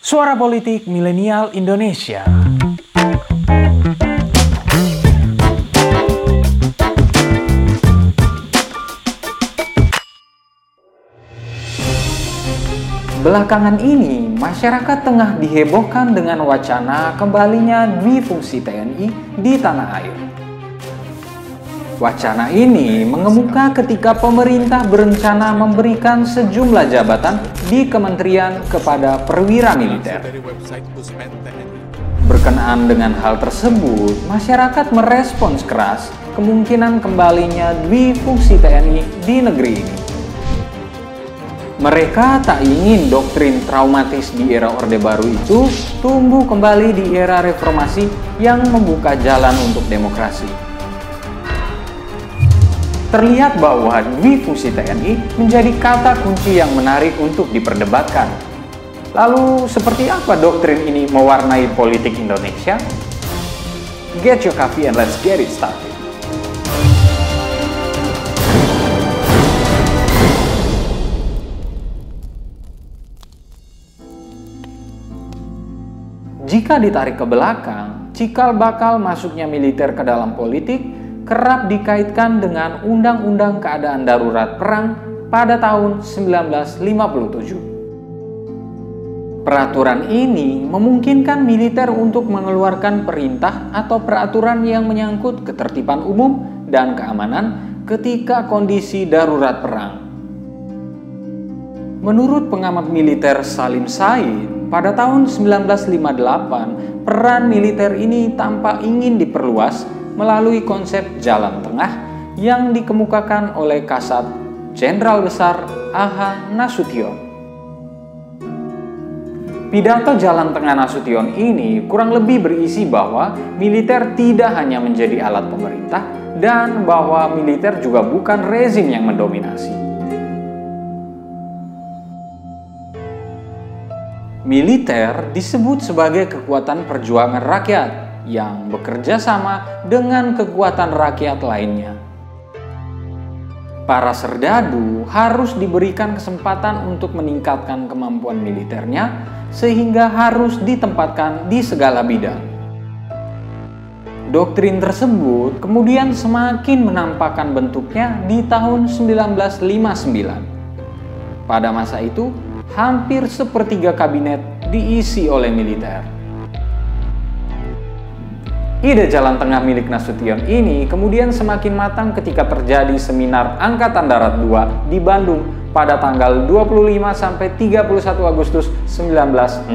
Suara Politik Milenial Indonesia. Belakangan ini, masyarakat tengah dihebohkan dengan wacana kembalinya dwi fungsi TNI di tanah air. Wacana ini mengemuka ketika pemerintah berencana memberikan sejumlah jabatan di kementerian kepada perwira militer. Berkenaan dengan hal tersebut, masyarakat merespons keras kemungkinan kembalinya dwi fungsi TNI di negeri ini. Mereka tak ingin doktrin traumatis di era Orde Baru itu tumbuh kembali di era reformasi yang membuka jalan untuk demokrasi. Terlihat bahwa dwi fungsi TNI menjadi kata kunci yang menarik untuk diperdebatkan. Lalu, seperti apa doktrin ini mewarnai politik Indonesia? Get your coffee and let's get it started. Jika ditarik ke belakang, cikal bakal masuknya militer ke dalam politik kerap dikaitkan dengan Undang-Undang Keadaan Darurat Perang pada tahun 1957. Peraturan ini memungkinkan militer untuk mengeluarkan perintah atau peraturan yang menyangkut ketertiban umum dan keamanan ketika kondisi darurat perang. Menurut pengamat militer Salim Said, pada tahun 1958, peran militer ini tampak ingin diperluas melalui konsep jalan tengah yang dikemukakan oleh Kasat Jenderal Besar A.H. Nasution. Pidato Jalan Tengah Nasution ini kurang lebih berisi bahwa militer tidak hanya menjadi alat pemerintah dan bahwa militer juga bukan rezim yang mendominasi. Militer disebut sebagai kekuatan perjuangan rakyat yang bekerja sama dengan kekuatan rakyat lainnya. Para serdadu harus diberikan kesempatan untuk meningkatkan kemampuan militernya, sehingga harus ditempatkan di segala bidang. Doktrin tersebut kemudian semakin menampakkan bentuknya di tahun 1959. Pada masa itu, hampir sepertiga kabinet diisi oleh militer. Ide jalan tengah milik Nasution ini kemudian semakin matang ketika terjadi seminar Angkatan Darat II di Bandung pada tanggal 25 sampai 31 Agustus 1966.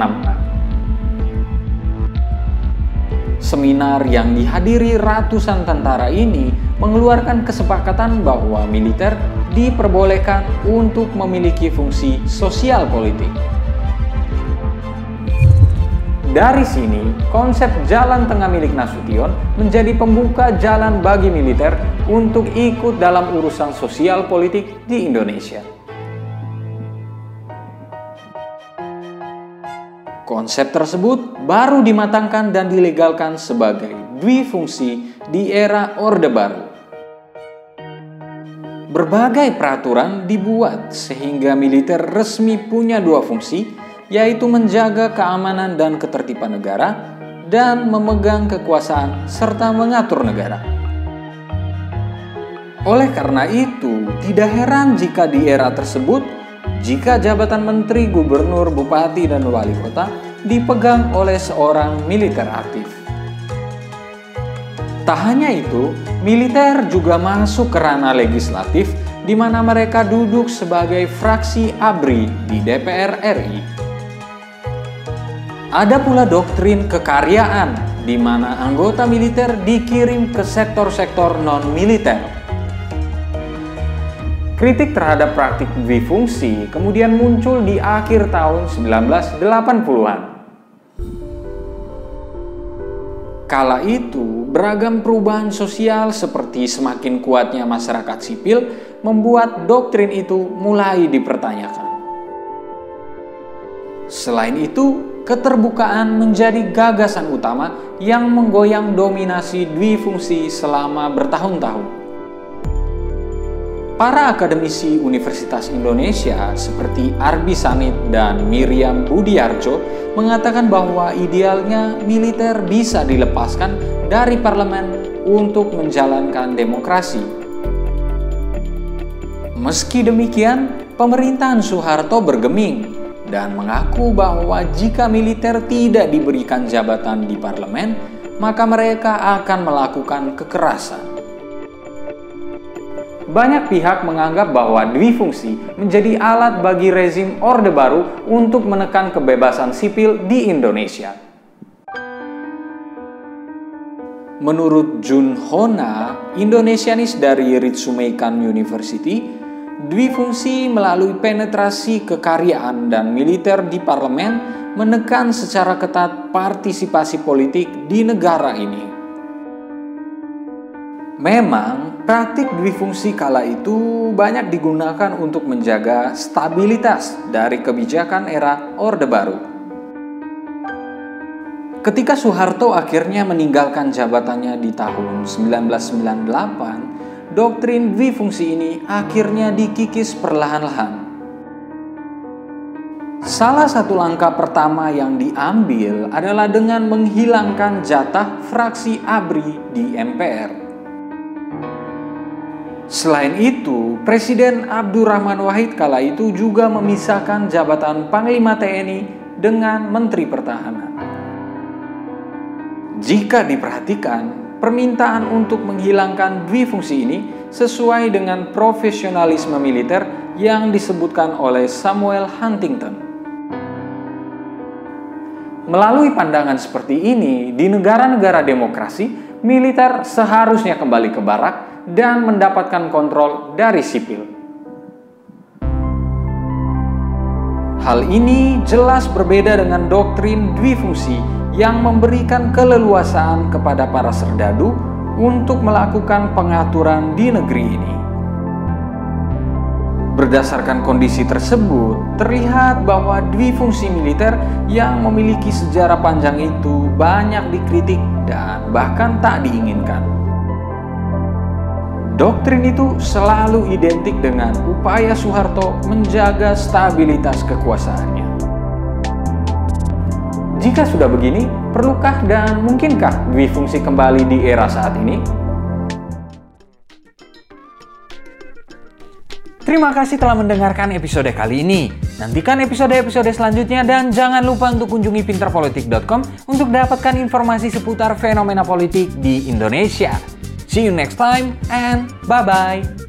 Seminar yang dihadiri ratusan tentara ini mengeluarkan kesepakatan bahwa militer diperbolehkan untuk memiliki fungsi sosial politik. Dari sini, konsep jalan tengah milik Nasution menjadi pembuka jalan bagi militer untuk ikut dalam urusan sosial politik di Indonesia. Konsep tersebut baru dimatangkan dan dilegalkan sebagai dwi fungsi di era Orde Baru. Berbagai peraturan dibuat sehingga militer resmi punya dua fungsi, yaitu menjaga keamanan dan ketertiban negara dan memegang kekuasaan serta mengatur negara. Oleh karena itu, tidak heran jika di era tersebut, jika jabatan menteri, gubernur, bupati, dan wali kota dipegang oleh seorang militer aktif. Tak hanya itu, militer juga masuk ke ranah legislatif di mana mereka duduk sebagai fraksi ABRI di DPR RI. Ada pula doktrin kekaryaan di mana anggota militer dikirim ke sektor-sektor non-militer. Kritik terhadap praktik dwi-fungsi kemudian muncul di akhir tahun 1980-an. Kala itu, beragam perubahan sosial seperti semakin kuatnya masyarakat sipil membuat doktrin itu mulai dipertanyakan. Selain itu, keterbukaan menjadi gagasan utama yang menggoyang dominasi dwi fungsi selama bertahun-tahun. Para akademisi Universitas Indonesia seperti Arbi Sanit dan Miriam Budiarjo mengatakan bahwa idealnya militer bisa dilepaskan dari parlemen untuk menjalankan demokrasi. Meski demikian, pemerintahan Soeharto bergeming dan mengaku bahwa jika militer tidak diberikan jabatan di parlemen, maka mereka akan melakukan kekerasan. Banyak pihak menganggap bahwa fungsi menjadi alat bagi rezim Orde Baru untuk menekan kebebasan sipil di Indonesia. Menurut Jun Hona, Indonesianis dari Ritsumeikan University, fungsi melalui penetrasi kekaryaan dan militer di parlemen menekan secara ketat partisipasi politik di negara ini. Memang, Praktik fungsi kala itu banyak digunakan untuk menjaga stabilitas dari kebijakan era Orde Baru. Ketika Soeharto akhirnya meninggalkan jabatannya di tahun 1998, doktrin fungsi ini akhirnya dikikis perlahan-lahan. Salah satu langkah pertama yang diambil adalah dengan menghilangkan jatah fraksi ABRI di MPR. Selain itu, Presiden Abdurrahman Wahid kala itu juga memisahkan jabatan Panglima TNI dengan Menteri Pertahanan. Jika diperhatikan, permintaan untuk menghilangkan dwi fungsi ini sesuai dengan profesionalisme militer yang disebutkan oleh Samuel Huntington. Melalui pandangan seperti ini, di negara-negara demokrasi, militer seharusnya kembali ke barak dan mendapatkan kontrol dari sipil. Hal ini jelas berbeda dengan doktrin fungsi yang memberikan keleluasaan kepada para serdadu untuk melakukan pengaturan di negeri ini. Berdasarkan kondisi tersebut, terlihat bahwa fungsi militer yang memiliki sejarah panjang itu banyak dikritik dan bahkan tak diinginkan. Doktrin itu selalu identik dengan upaya Soeharto menjaga stabilitas kekuasaannya. Jika sudah begini, perlukah dan mungkinkah dwi fungsi kembali di era saat ini? Terima kasih telah mendengarkan episode kali ini. Nantikan episode-episode selanjutnya dan jangan lupa untuk kunjungi pinterpolitik.com untuk dapatkan informasi seputar fenomena politik di Indonesia. See you next time and bye bye.